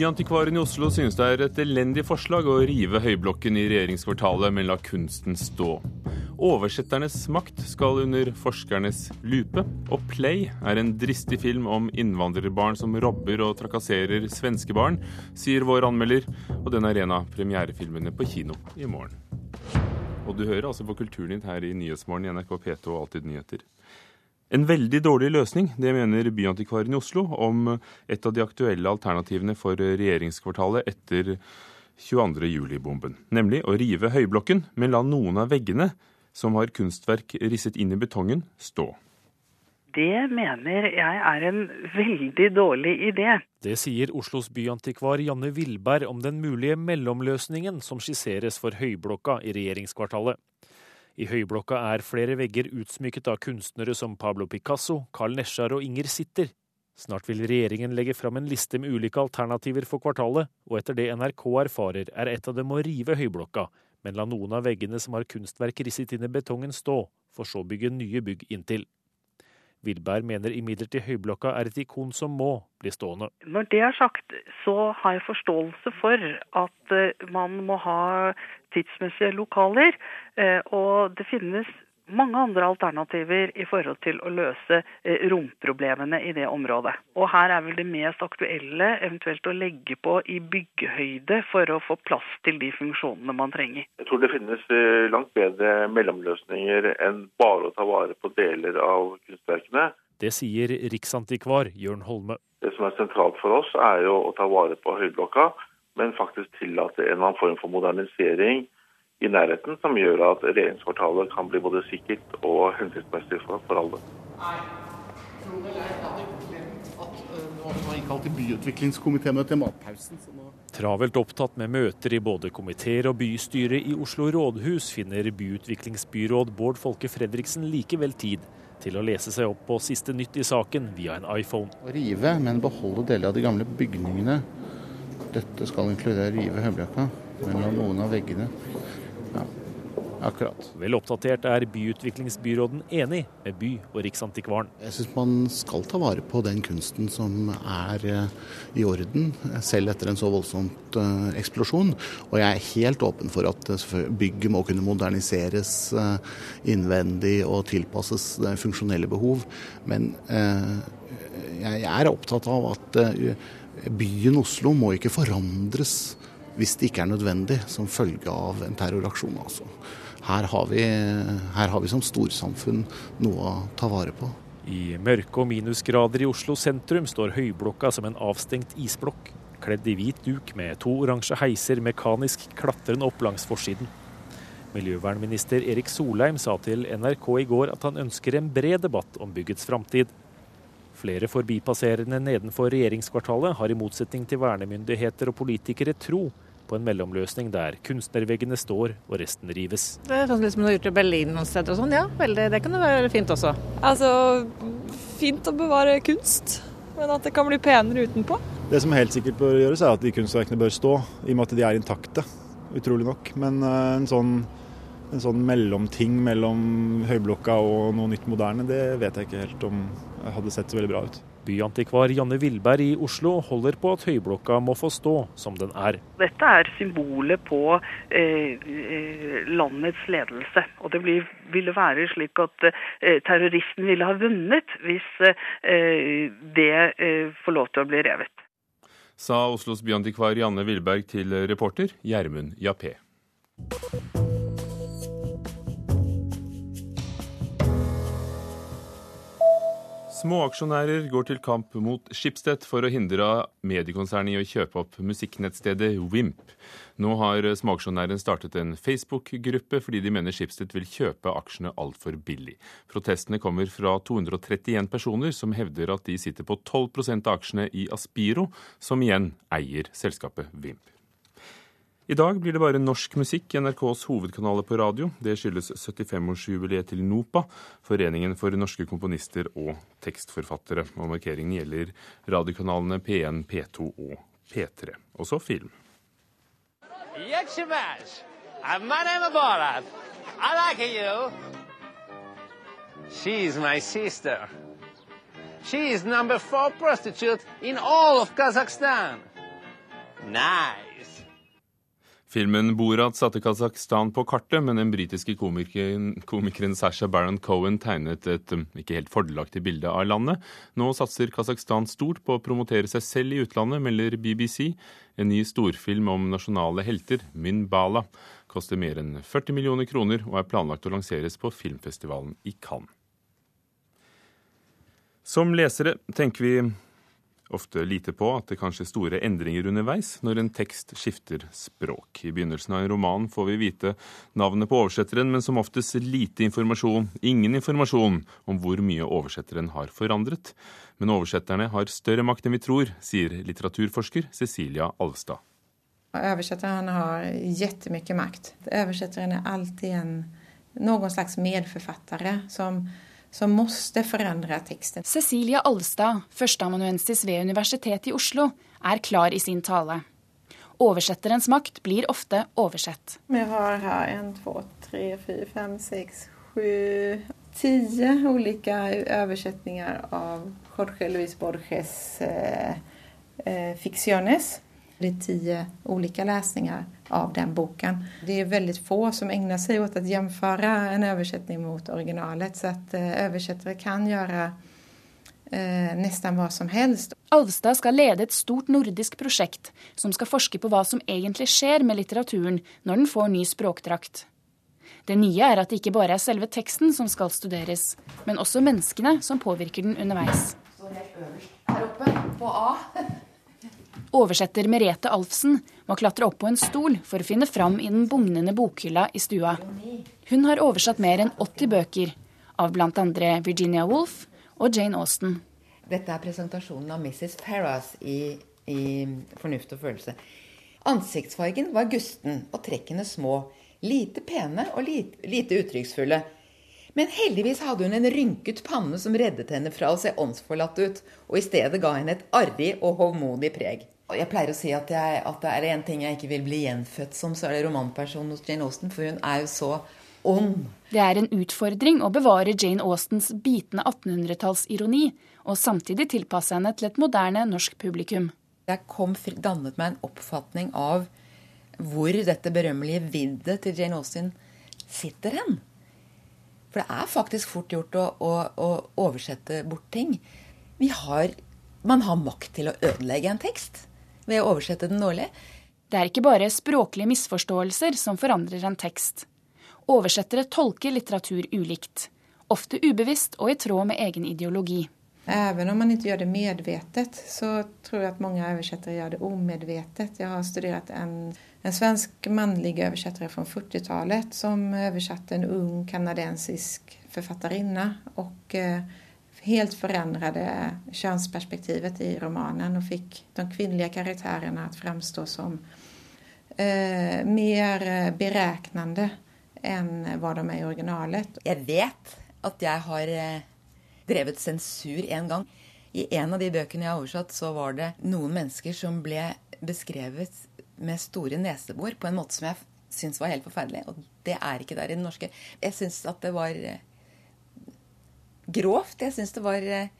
Byantikvaren i Oslo synes det er et elendig forslag å rive høyblokken i regjeringskvartalet, men la kunsten stå. Oversetternes makt skal under forskernes lupe, og Play er en dristig film om innvandrerbarn som robber og trakasserer svenske barn, sier vår anmelder, og den er en av premierefilmene på kino i morgen. Og du hører altså på Kulturnytt her i Nyhetsmorgen i NRK P2 og Alltid nyheter. En veldig dårlig løsning, det mener byantikvaren i Oslo om et av de aktuelle alternativene for regjeringskvartalet etter 22.07-bomben. Nemlig å rive høyblokken, men la noen av veggene som har kunstverk risset inn i betongen, stå. Det mener jeg er en veldig dårlig idé. Det sier Oslos byantikvar Janne Vilberg om den mulige mellomløsningen som skisseres for Høyblokka i regjeringskvartalet. I høyblokka er flere vegger utsmykket av kunstnere som Pablo Picasso, Carl Nesjar og Inger Sitter. Snart vil regjeringen legge fram en liste med ulike alternativer for kvartalet, og etter det NRK erfarer, er et av dem å rive høyblokka, men la noen av veggene som har kunstverk risset inn i betongen stå, for så bygge nye bygg inntil. Vilberg mener imidlertid Høyblokka er et ikon som må bli stående. Når det er sagt, så har jeg forståelse for at eh, man må ha tidsmessige lokaler. Eh, og det finnes mange andre alternativer i forhold til å løse eh, romproblemene i det området. Og her er vel det mest aktuelle eventuelt å legge på i byggehøyde for å få plass til de funksjonene man trenger. Jeg tror det finnes eh, langt bedre mellomløsninger enn bare å ta vare på deler av kunstverkene. Det sier riksantikvar Jørn Holme. Det som er sentralt for oss, er jo å ta vare på Høyblokka, men faktisk tillate en eller annen form for modernisering i nærheten som gjør at regjeringskvartalet kan bli både sikkert og hensiktsmessig for, for alle. Travelt opptatt med møter i både komiteer og bystyre i Oslo rådhus, finner byutviklingsbyråd Bård Folke Fredriksen likevel tid til å lese seg opp på siste nytt i saken via en iPhone. Å rive, men beholde deler av de gamle bygningene. Dette skal inkludere rive Høyblokka, men noen av veggene akkurat. Vel oppdatert er byutviklingsbyråden enig med by- og riksantikvaren. Jeg syns man skal ta vare på den kunsten som er eh, i orden, selv etter en så voldsomt uh, eksplosjon. Og jeg er helt åpen for at bygget må kunne moderniseres innvendig og tilpasses det funksjonelle behov. Men jeg er opptatt av at byen Oslo må ikke forandres hvis det ikke er nødvendig som følge av en terroraksjon. Altså. Her, har vi, her har vi som storsamfunn noe å ta vare på. I mørke og minusgrader i Oslo sentrum står Høyblokka som en avstengt isblokk, kledd i hvit duk med to oransje heiser mekanisk klatrende opp langs forsiden. Miljøvernminister Erik Solheim sa til NRK i går at han ønsker en bred debatt om byggets framtid. Flere forbipasserende nedenfor regjeringskvartalet har i motsetning til vernemyndigheter og politikere tro på en mellomløsning der kunstnerveggene står og resten rives. Det er sånn som du har gjort i Berlin noen steder og sånn, ja. Veldig, det kan jo være fint også. Altså, fint å bevare kunst, men at det kan bli penere utenpå. Det som helt sikkert bør gjøres, er at de kunstverkene bør stå, i og med at de er intakte. Utrolig nok. Men uh, en sånn en sånn mellomting mellom høyblokka og noe nytt moderne, det vet jeg ikke helt om jeg hadde sett så veldig bra ut. Byantikvar Janne Vilberg i Oslo holder på at Høyblokka må få stå som den er. Dette er symbolet på eh, eh landets ledelse. Og det ville være slik at eh, terroristen ville ha vunnet hvis eh, det eh, får lov til å bli revet. Sa Oslos byantikvar Janne Vilberg til reporter Gjermund Jappé. Småaksjonærer går til kamp mot Schibsted for å hindre mediekonsernet i å kjøpe opp musikknettstedet Wimp. Nå har småaksjonæren startet en Facebook-gruppe fordi de mener Schibsted vil kjøpe aksjene altfor billig. Protestene kommer fra 231 personer som hevder at de sitter på 12% av aksjene i Aspiro, som igjen eier selskapet Wimp. I dag blir det bare norsk musikk i NRKs hovedkanaler på radio. Det skyldes 75-årsjubileet til NOPA, Foreningen for norske komponister og tekstforfattere. Og markeringen gjelder radiokanalene P1, P2 og P3. Og så film. She's my sister. She is number four prostitute in all of Kazakhstan. Nice. Filmen Borat satte Kasakhstan på kartet, men den britiske komikeren, komikeren Sasha Baron Cohen tegnet et um, ikke helt fordelaktig bilde av landet. Nå satser Kasakhstan stort på å promotere seg selv i utlandet, melder BBC. En ny storfilm om nasjonale helter, Min Bala, koster mer enn 40 millioner kroner og er planlagt å lanseres på filmfestivalen i Cannes. Som lesere tenker vi ofte lite på at det kan skje store endringer underveis når en tekst skifter språk. I begynnelsen av en roman får vi vite navnet på oversetteren, men som oftest lite informasjon, ingen informasjon om hvor mye oversetteren har forandret. Men oversetterne har større makt enn vi tror, sier litteraturforsker Cecilia Alvstad. Oversetteren har kjempemye makt. Oversetteren er alltid en, noen slags medforfattere som som måste forandre teksten. Cecilia Alstad, førsteamanuensis ved Universitetet i Oslo, er klar i sin tale. Oversetterens makt blir ofte oversett. Vi har her en, to, tre, fire, fem, seks, sju Ti ulike oversetninger av Jorge Luis Borges eh, eh, Ficciones. Det er ti ulike lesninger av den boken. Det er veldig få som ägnar seg åt å jämföra en översättning mot originalet. Så at oversettere eh, kan gjøre eh, nesten hva som helst. Alvstad skal lede et stort nordisk prosjekt som skal forske på hva som egentlig skjer med litteraturen når den får ny språkdrakt. Det nye er at det ikke bare er selve teksten som skal studeres, men også menneskene som påvirker den underveis. Så helt øverst her oppe, på A. Oversetter Merete Alfsen må klatre opp på en stol for å finne fram i den bugnende bokhylla i stua. Hun har oversatt mer enn 80 bøker, av bl.a. Virginia Woolf og Jane Austen. Dette er presentasjonen av Mrs. Farras i, i Fornuft og følelse. Ansiktsfargen var gusten og trekkene små. Lite pene og lite, lite uttrykksfulle. Men heldigvis hadde hun en rynket panne som reddet henne fra å se åndsforlatt ut, og i stedet ga henne et arrig og hovmodig preg. Jeg pleier å si at, jeg, at det er en ting jeg ikke vil bli gjenfødt som, så er det romanpersonen hos Jane Austen. For hun er jo så ond. Det er en utfordring å bevare Jane Austens bitende 1800-tallsironi, og samtidig tilpasse henne til et moderne norsk publikum. Jeg kom dannet meg en oppfatning av hvor dette berømmelige viddet til Jane Austen sitter hen. For det er faktisk fort gjort å, å, å oversette bort ting. Har, man har makt til å ødelegge en tekst ved å oversette den dårlig. Det er ikke bare språklige misforståelser som forandrer en tekst. Oversettere tolker litteratur ulikt. Ofte ubevisst og i tråd med egen ideologi. Even om man ikke gjør det medvetet, så tror jeg at mange oversettere gjør det umedvetet. Jeg har studert en, en svensk mannlig oversetter fra 40-tallet som oversatte en ung kanadensisk forfatterinne. Og eh, helt forandret kjønnsperspektivet i romanen og fikk de kvinnelige karakterene til å framstå som eh, mer beregnende enn hva de er i originalet. Jeg vet at jeg har eh, drevet sensur en gang. I en av de bøkene jeg har oversatt, så var det noen mennesker som ble beskrevet med store nesebor på en måte som jeg syns var helt forferdelig. Og det er ikke der i den norske. Jeg syns at det var eh, grovt. Jeg syns det var eh,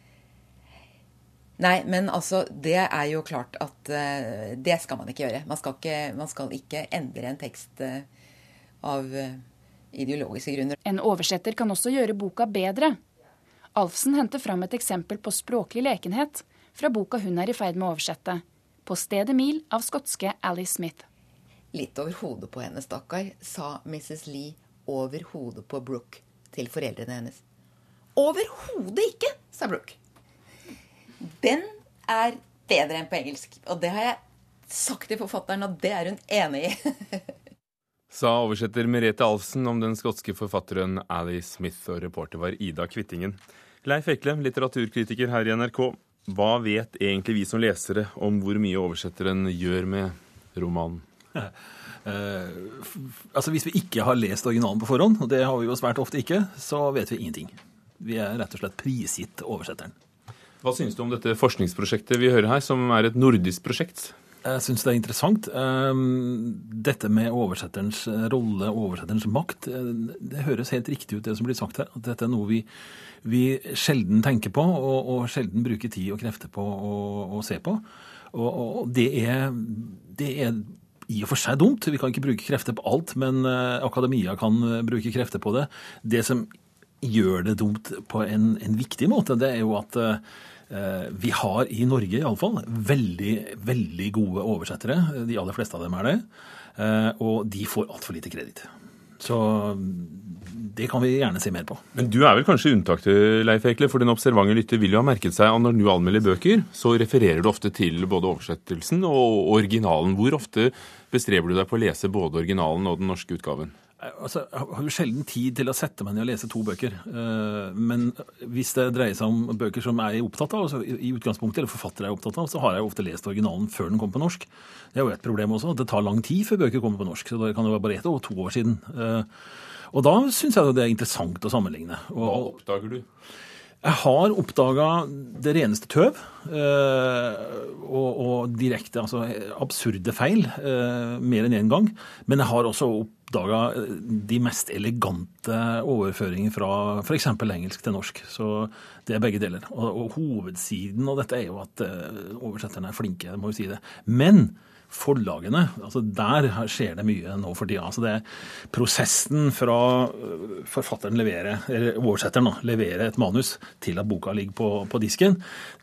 Nei, men altså, det er jo klart at uh, det skal man ikke gjøre. Man skal ikke, man skal ikke endre en tekst uh, av uh, ideologiske grunner. En oversetter kan også gjøre boka bedre. Alfsen henter fram et eksempel på språklig lekenhet fra boka hun er i ferd med å oversette, 'På stedet mil' av skotske Alice Smith. Litt over hodet på henne, stakkar, sa Mrs. Lee over hodet på Brooke til foreldrene hennes. Overhodet ikke, sa Brooke. Den er bedre enn på engelsk. Og det har jeg sagt til forfatteren, og det er hun enig i. Sa oversetter Merete Alfsen om den skotske forfatteren Ali Smith, og reporter var Ida Kvittingen. Leif Ekle, litteraturkritiker her i NRK. Hva vet egentlig vi som lesere om hvor mye oversetteren gjør med romanen? Uh, altså Hvis vi ikke har lest originalen på forhånd, og det har vi jo svært ofte ikke, så vet vi ingenting. Vi er rett og slett prisgitt oversetteren. Hva synes du om dette forskningsprosjektet vi hører her, som er et nordisk prosjekt? Jeg syns det er interessant. Ehm, dette med oversetterens rolle oversetterens makt, eh, det høres helt riktig ut det som blir sagt her. At dette er noe vi, vi sjelden tenker på, og, og, sjelden bruker tid og krefter på å, se på. Og, og det, er, det er i og for seg dumt. Vi kan ikke bruke krefter på alt, men uh, akademia kan bruke krefter på det. Det som gjør det dumt på en, en viktig måte, det er jo at vi har i Norge iallfall veldig, veldig gode oversettere. De aller fleste av dem er det. Og de får altfor lite kreditt. Så det kan vi gjerne se mer på. Men du er vel kanskje unntaket, Leif Ekle, for den observante lytter vil jo ha merket seg at når du anmelder bøker, så refererer du ofte til både oversettelsen og originalen. Hvor ofte bestreber du deg på å lese både originalen og den norske utgaven? Altså, jeg har jo sjelden tid til å sette meg ned og lese to bøker. Eh, men hvis det dreier seg om bøker som jeg er opptatt av, altså i utgangspunktet, eller forfattere er opptatt av, så har jeg ofte lest originalen før den kom på norsk. Det er jo et problem også. at Det tar lang tid før bøker kommer på norsk. så Det kan jo være bare ett år, to år siden. Eh, og da syns jeg det er interessant å sammenligne. Hva oppdager du? Jeg har oppdaga det reneste tøv. Eh, og, og, direkte, altså absurde feil. Eh, mer enn én en gang. Men jeg har også oppdaga eh, de mest elegante overføringer fra f.eks. engelsk til norsk. Så det er begge deler. Og, og hovedsiden av dette er jo at oversetterne er flinke, må jo si det. Men forlagene. altså Der skjer det mye nå for tida. Altså det er prosessen fra øh, forfatteren leverer, eller oversetteren da, leverer et manus til at boka ligger på, på disken,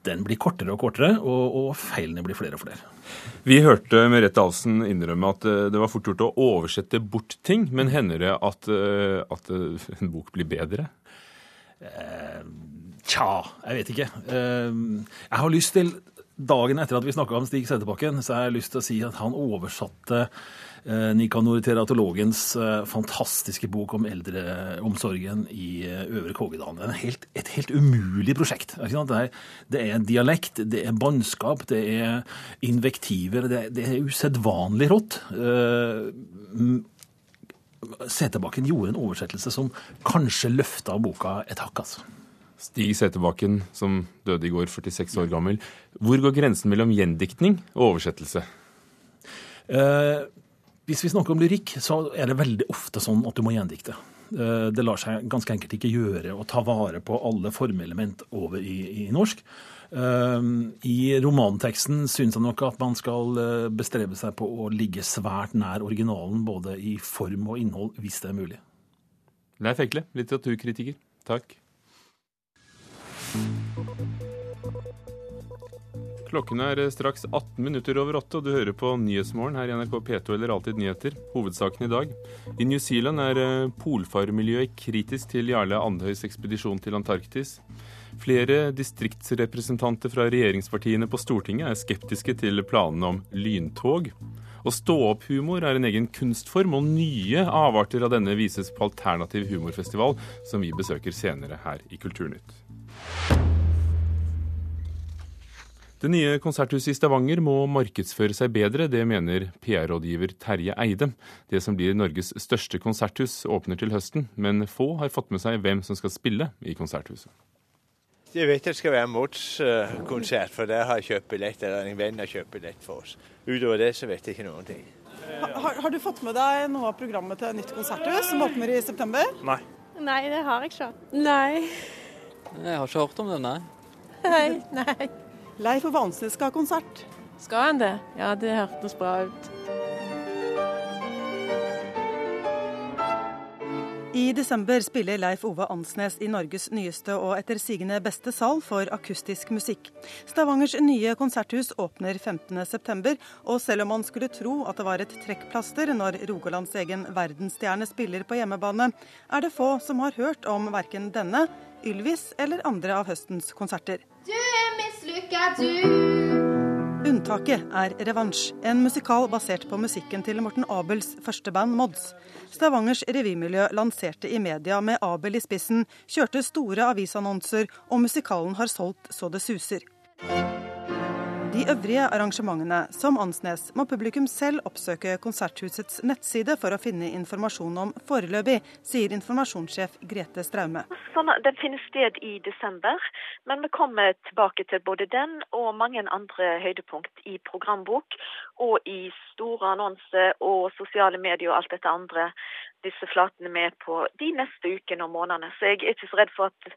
den blir kortere og kortere, og, og, feilene blir flere og flere. Vi hørte Merete Ahlsen innrømme at øh, det var fort gjort å oversette bort ting, men hender det at, øh, at en bok blir bedre? Eh, tja, jeg vet ikke. Eh, jeg har lyst til dagen etter at vi snakka om Stig Sæterbakken, så har jeg lyst til å si at han oversatte eh, Nikanor Teratologens eh, fantastiske bok om eldreomsorgen i eh, Øvre Kågedalen. Det er helt, et helt umulig prosjekt. Det er, det er, dialekt, det er bannskap, det er invektiver. Det, det er usedvanlig rått. Sæterbakken gjorde en oversettelse som kanskje løfta boka et hakk. altså. Stig Seterbakken, som døde i går, 46 år gammel. Hvor går grensen mellom gjendiktning og oversettelse? Eh, hvis vi snakker om lyrikk, så er det veldig ofte sånn at du må gjendikte. Eh, det lar seg ganske enkelt ikke gjøre å ta vare på alle formelement over i, i norsk. Eh, I romanteksten syns jeg nok at man skal eh, bestrebe seg på å ligge svært nær originalen, både i form og innhold, hvis det er mulig. Leif Ekle, litteraturkritiker. Takk. Klokken er straks 18 minutter over åtte, og du hører på Nyhetsmorgen her i NRK P2 eller Alltid nyheter. Hovedsaken i dag. I New Zealand er eh, polfarmiljøet kritisk til Jarle Andhøys ekspedisjon til Antarktis. Flere distriktsrepresentanter fra regjeringspartiene på Stortinget er skeptiske til planene om lyntog. Og stå-opp-humor er en egen kunstform, og nye avarter av denne vises på Alternativ humorfestival, som vi besøker senere her i Kulturnytt. Det nye konserthuset i Stavanger må markedsføre seg bedre, det mener PR-rådgiver Terje Eide. Det som blir Norges største konserthus åpner til høsten, men få har fått med seg hvem som skal spille i konserthuset. Jeg vet det skal være Mods konsert, for der har jeg kjøpt billett, eller en venn har kjøpt billett for oss. Utover det så vet jeg ikke noen ting. Har, har, du fått med deg noe av programmet til nytt konserthus som åpner i september? Nei. Nei, det har jeg ikke. Nei. Jeg har ikke hørt om det, nei. Nei, nei. Leif og Vansnes skal ha konsert. Skal han det? Ja, det hørtes bra ut. I desember spiller Leif Ove Ansnes i Norges nyeste og etter sigende beste sal for akustisk musikk. Stavangers nye konserthus åpner 15.9, og selv om man skulle tro at det var et trekkplaster når Rogalands egen verdensstjerne spiller på hjemmebane, er det få som har hørt om verken denne, Ylvis eller andre av høstens konserter. Du er mislykka, du. Unntaket er Revansj, en musikal basert på musikken til Morten Abels første band Mods. Stavangers revymiljø lanserte i media med Abel i spissen, kjørte store avisannonser, og musikalen har solgt så det suser. De øvrige arrangementene, som Ansnes, må publikum selv oppsøke Konserthusets nettside for å finne informasjon om foreløpig, sier informasjonssjef Grete Straume. Sånn, den finner sted i desember, men vi kommer tilbake til både den og mange andre høydepunkt i programbok og i store annonser og sosiale medier og alt dette andre disse flatene med på de neste ukene og månedene. Så jeg er ikke så redd for at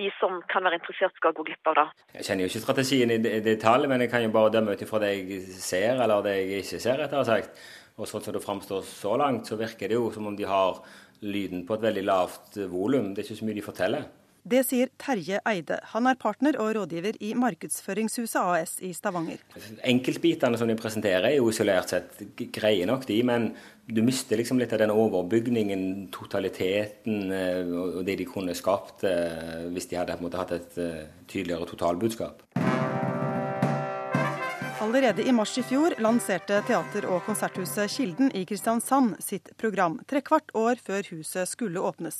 de som kan være interessert, skal gå glipp av det. Jeg kjenner jo ikke strategien i detalj, men jeg kan jo bare dømme ut ifra det jeg ser, eller det jeg ikke ser, rettere sagt. Og sånn som det framstår så langt, så virker det jo som om de har lyden på et veldig lavt volum. Det er ikke så mye de forteller. Det sier Terje Eide. Han er partner og rådgiver i Markedsføringshuset AS i Stavanger. Enkeltbitene som de presenterer er jo isolert sett greie nok, de. Men du mister liksom litt av den overbygningen, totaliteten eh, og det de kunne skapt eh, hvis de hadde hatt et eh, tydeligere totalbudskap. Allerede i mars i fjor lanserte teater- og konserthuset Kilden i Kristiansand sitt program, trekvart år før huset skulle åpnes.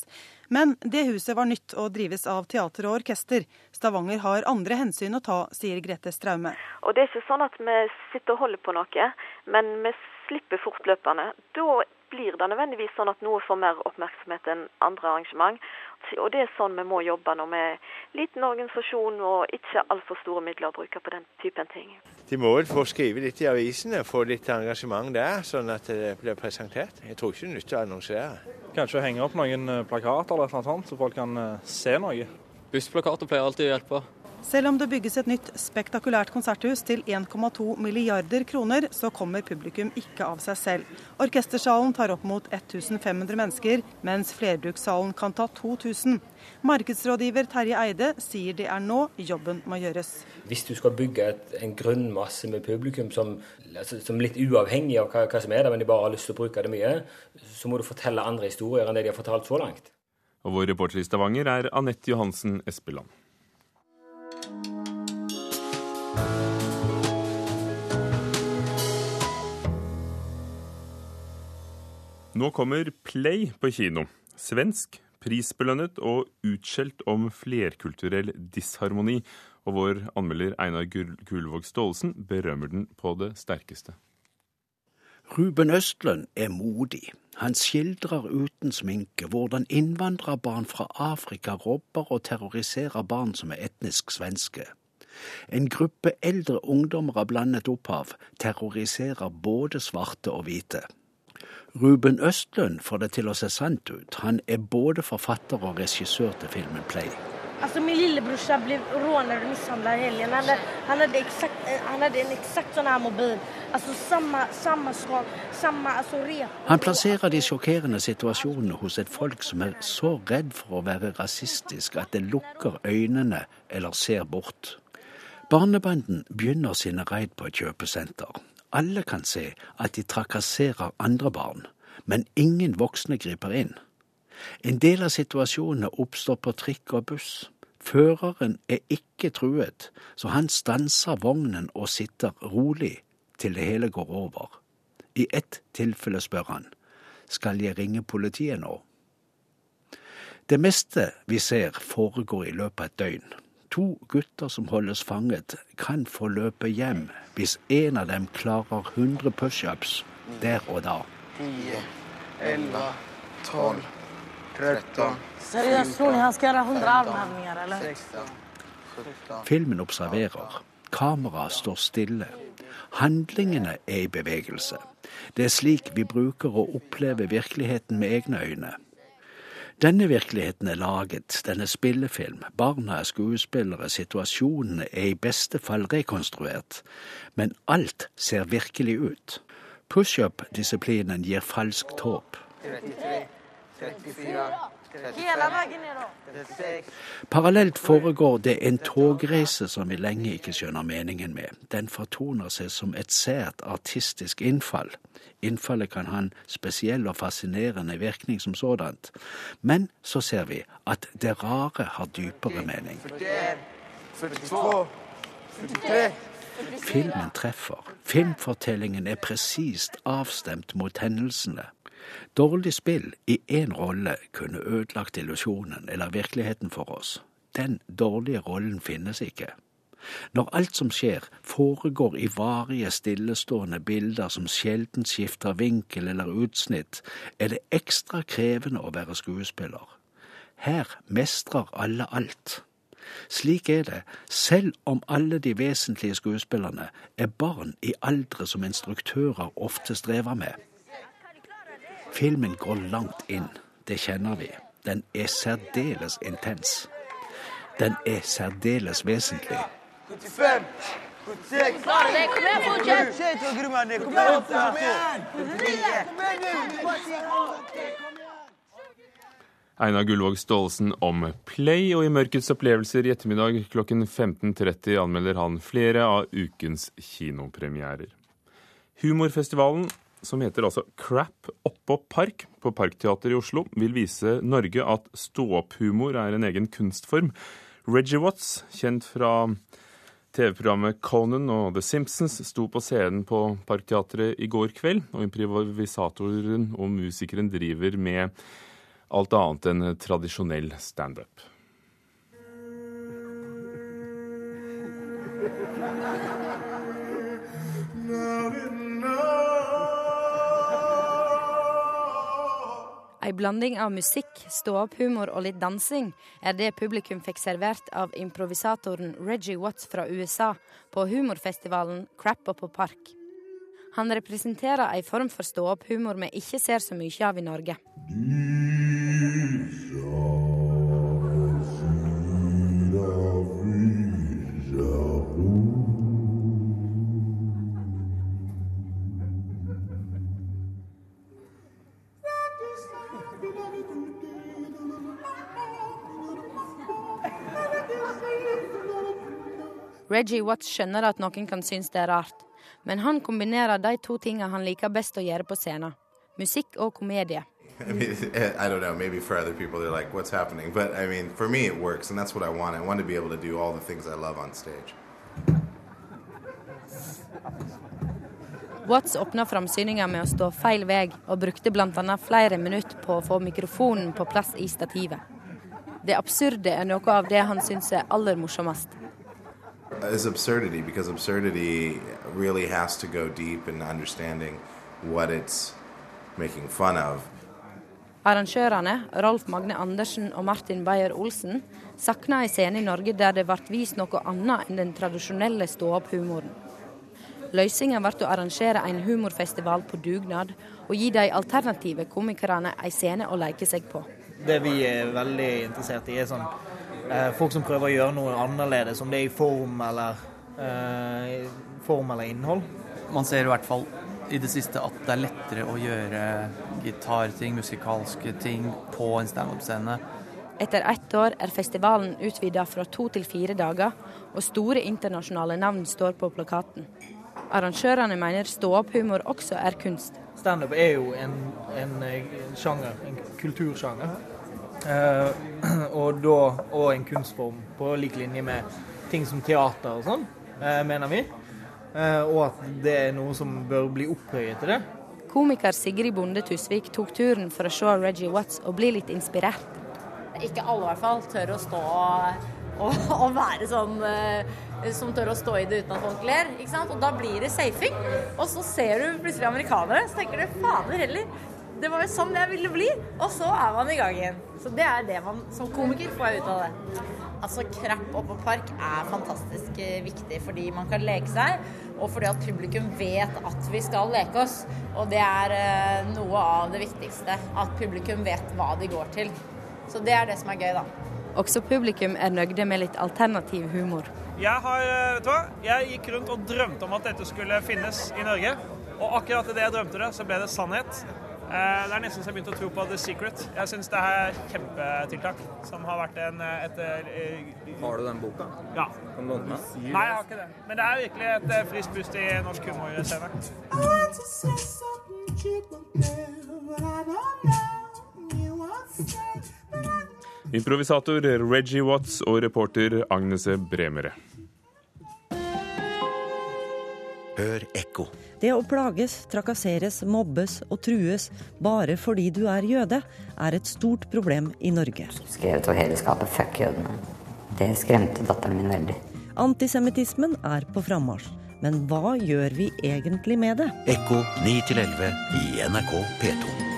Men det huset var nytt og drives av teater og orkester. Stavanger har andre hensyn å ta, sier Grete Straume. Og Det er ikke sånn at vi sitter og holder på noe, men vi slipper fortløpende. Da blir det nødvendigvis sånn at noe får mer oppmerksomhet enn andre arrangement. Og det er sånn vi må jobbe når vi er liten organisasjon og ikke altfor store midler å bruke på den typen ting. De må vel få skrive litt i avisene, få litt engasjement der, sånn at det blir presentert. Jeg tror ikke det nytter å annonsere. Kanskje henge opp noen eh, plakater eller noe sånt, så folk kan eh, se noe. Bussplakater pleier alltid å hjelpe. Selv om det bygges et nytt spektakulært konserthus til 1,2 milliarder kroner, så kommer publikum ikke av seg selv. Orkestersalen tar opp mot 1500 mennesker, mens flerbrukssalen kan ta 2000. Markedsrådgiver Terje Eide sier det er nå jobben må gjøres. Hvis du skal bygge et, en grunnmasse med publikum som, altså, som litt uavhengig av hva, hva som er der, men de bare har lyst til å bruke det mye, så må du fortelle andre historier enn det de har fortalt så langt. Og vår reporter i Stavanger er Anette Johansen Espeland. Nå kommer Play på kino. Svensk, prisbelønnet og utskjelt om flerkulturell disharmoni. Og vår anmelder Einar Gullvåg Staalesen berømmer den på det sterkeste. Ruben Østlund er modig. Han skildrer uten sminke hvordan innvandrerbarn fra Afrika robber og terroriserer barn som er etnisk svenske. En gruppe eldre ungdommer av blandet opphav terroriserer både svarte og hvite. Ruben Østlund får det til å se sant ut. Han er både forfatter og regissør til filmen Play. Altså, Min lillebror ble rånet og mishandlet i helgen. Han, han, hadde han hadde en eksakt sånn her mobil. Altså, samme, samme, samme altså, Han plasserer de sjokkerende situasjonene hos et folk som er så redd for å være rasistisk at det lukker øynene eller ser bort. Barnebanden begynner sine raid på et kjøpesenter. Alle kan se at de trakasserer andre barn, men ingen voksne griper inn. En del av situasjonene oppstår på trikk og buss. Føreren er ikke truet, så han stanser vognen og sitter rolig til det hele går over. I ett tilfelle spør han skal jeg ringe politiet nå. Det meste vi ser foregår i løpet av et døgn. To gutter som holdes fanget, kan få løpe hjem hvis en av dem klarer 100 pushups der og da. 10, 11, 12, 13 Seriøst, tror ni han skal gjøre 100 armhevinger, eller? Filmen observerer. Kameraet står stille. Handlingene er i bevegelse. Det er slik vi bruker å oppleve virkeligheten med egne øyne. Denne virkeligheten er laget, den er spillefilm, barna er skuespillere, situasjonene er i beste fall rekonstruert, men alt ser virkelig ut. Pushup-disiplinen gir falskt håp. 33, 34, Parallelt foregår det en togreise som vi lenge ikke skjønner meningen med. Den fortoner seg som et sært artistisk innfall. Innfallet kan ha en spesiell og fascinerende virkning som sådant. Men så ser vi at det rare har dypere mening. Filmen treffer. Filmfortellingen er presist avstemt mot hendelsene. Dårlig spill i én rolle kunne ødelagt illusjonen eller virkeligheten for oss. Den dårlige rollen finnes ikke. Når alt som skjer, foregår i varige, stillestående bilder som sjelden skifter vinkel eller utsnitt, er det ekstra krevende å være skuespiller. Her mestrer alle alt. Slik er det, selv om alle de vesentlige skuespillerne er barn i aldre som instruktører ofte strever med. Filmen går langt inn, det kjenner vi. Den er særdeles intens. Den er særdeles vesentlig. 75, 76, Kom igjen, fortsett. 76, Grumane, kom igjen, kom igjen. Einar Gullvåg Staalesen om Play, og i Mørkets opplevelser i ettermiddag klokken 15.30 anmelder han flere av ukens kinopremierer. Humorfestivalen, som heter altså Crap oppå park på Parkteatret i Oslo, vil vise Norge at stå-opp-humor er en egen kunstform. Reggie Watts, kjent fra TV-programmet Conan og The Simpsons, sto på scenen på Parkteatret i går kveld, og improvisatoren og musikeren driver med alt annet enn tradisjonell standup. Ei blanding av musikk, stå-opp-humor og litt dansing er det publikum fikk servert av improvisatoren Reggie Watts fra USA på humorfestivalen Crap Up og Park. Han representerer ei form for stå-opp-humor vi ikke ser så mye av i Norge. Reggie Watts skjønner at noen kan synes det er rart, men han kombinerer de to tingene han liker best å gjøre på scenen. Musikk og komedie. I mean, I don't know. Maybe for other people, they're like, "What's happening?" But I mean, for me, it works, and that's what I want. I want to be able to do all the things I love on stage. Watts åpna framsyninga med å stå feil vei, og brukte bl.a. flere minutter på å få mikrofonen på plass i stativet. Det absurde er noe av det han syns er aller morsomst. Is absurdity because absurdity really has to go deep in understanding what it's making fun of. Arrangørene, Rolf Magne Andersen og Martin Beyer-Olsen, savna en scene i Norge der det ble vist noe annet enn den tradisjonelle stå-opp-humoren. Løsninga ble å arrangere en humorfestival på dugnad og gi de alternative komikerne en scene å leke seg på. Det vi er veldig interessert i, er sånn folk som prøver å gjøre noe annerledes, om det er i form eller, eh, form eller innhold. Man ser i hvert fall i det siste at det er lettere å gjøre gitarting, musikalske ting på en standup-scene. Etter ett år er festivalen utvida fra to til fire dager, og store internasjonale navn står på plakaten. Arrangørene mener stå-opp-humor også er kunst. Standup er jo en, en, sjanger, en kultursjanger. Eh, og, da, og en kunstform på lik linje med ting som teater og sånn, eh, mener vi. Eh, og at det er noe som bør bli opphøyet til det. Komiker Sigrid Bonde Tusvik tok turen for å se Reggie Watts og bli litt inspirert. Ikke alle i hvert fall tør å stå og, og, være sånn som tør å stå i det uten at folk ler. ikke sant? Og da blir det safing. Og så ser du plutselig amerikanere, så tenker du fader heller. Det var jo sånn jeg ville bli. Og så er man i gang igjen. Så det er det man som komiker får ut av det. Altså Krapp oppå park er fantastisk viktig fordi man kan leke seg, og fordi at publikum vet at vi skal leke oss. Og det er noe av det viktigste. At publikum vet hva de går til. Så det er det som er gøy, da. Også publikum er nøgde med litt alternativ humor. Jeg har, vet du hva? Jeg gikk rundt og drømte om at dette skulle finnes i Norge. Og akkurat idet jeg drømte det, så ble det sannhet. Det er nesten så jeg begynte å tro på The Secret. Jeg syns det er kjempetiltak som har vært en et, et, Har du den boka? Ja. Kan du låne den? Nei, jeg har ikke det. Men det er virkelig et friskt pust i norsk humorscene. Improvisator Reggie Watts og reporter Agnese Bremere. Hør ekko. Det å plages, trakasseres, mobbes og trues bare fordi du er jøde, er et stort problem i Norge. Skrevet over hele skapet 'fuck jødene'. Det skremte datteren min veldig. Antisemittismen er på frammarsj. Men hva gjør vi egentlig med det? Ekko 9 11 i NRK P2.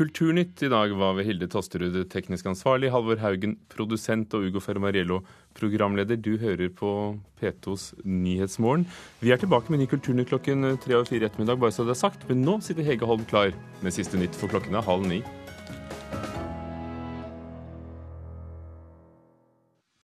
Kulturnytt i dag var ved Hilde Tosterud teknisk ansvarlig, Halvor Haugen produsent og Ugo Fermariello programleder. Du hører på P2s Nyhetsmorgen. Vi er tilbake med ny Kulturnytt klokken tre og fire ettermiddag, bare så det er sagt. Men nå sitter Hege Holm klar med siste nytt for klokken er halv ni.